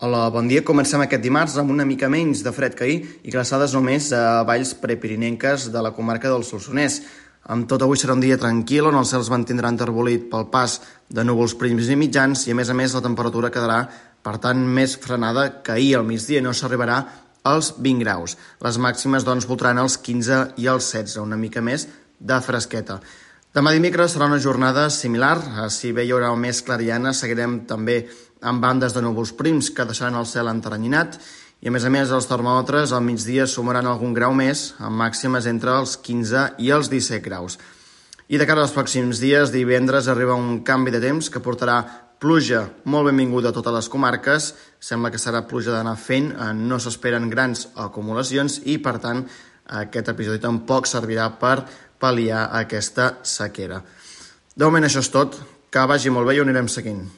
Hola, bon dia. Comencem aquest dimarts amb una mica menys de fred que ahir i glaçades només a valls prepirinenques de la comarca del Solsonès. Amb tot avui serà un dia tranquil on els cels mantindran terbolit pel pas de núvols prims i mitjans i a més a més la temperatura quedarà per tant més frenada que ahir al migdia no s'arribarà als 20 graus. Les màximes doncs voltaran els 15 i els 16, una mica més de fresqueta. Demà dimecres serà una jornada similar. Si bé hi haurà més clariana, seguirem també amb bandes de núvols prims que deixaran el cel enteranyinat i a més a més els termòmetres al migdia sumaran algun grau més, amb màximes entre els 15 i els 17 graus. I de cara als pròxims dies, divendres arriba un canvi de temps que portarà pluja molt benvinguda a totes les comarques, sembla que serà pluja d'anar fent, eh, no s'esperen grans acumulacions i per tant aquest episodi tampoc servirà per pal·liar aquesta sequera. De moment això és tot, que vagi molt bé i ho anirem seguint.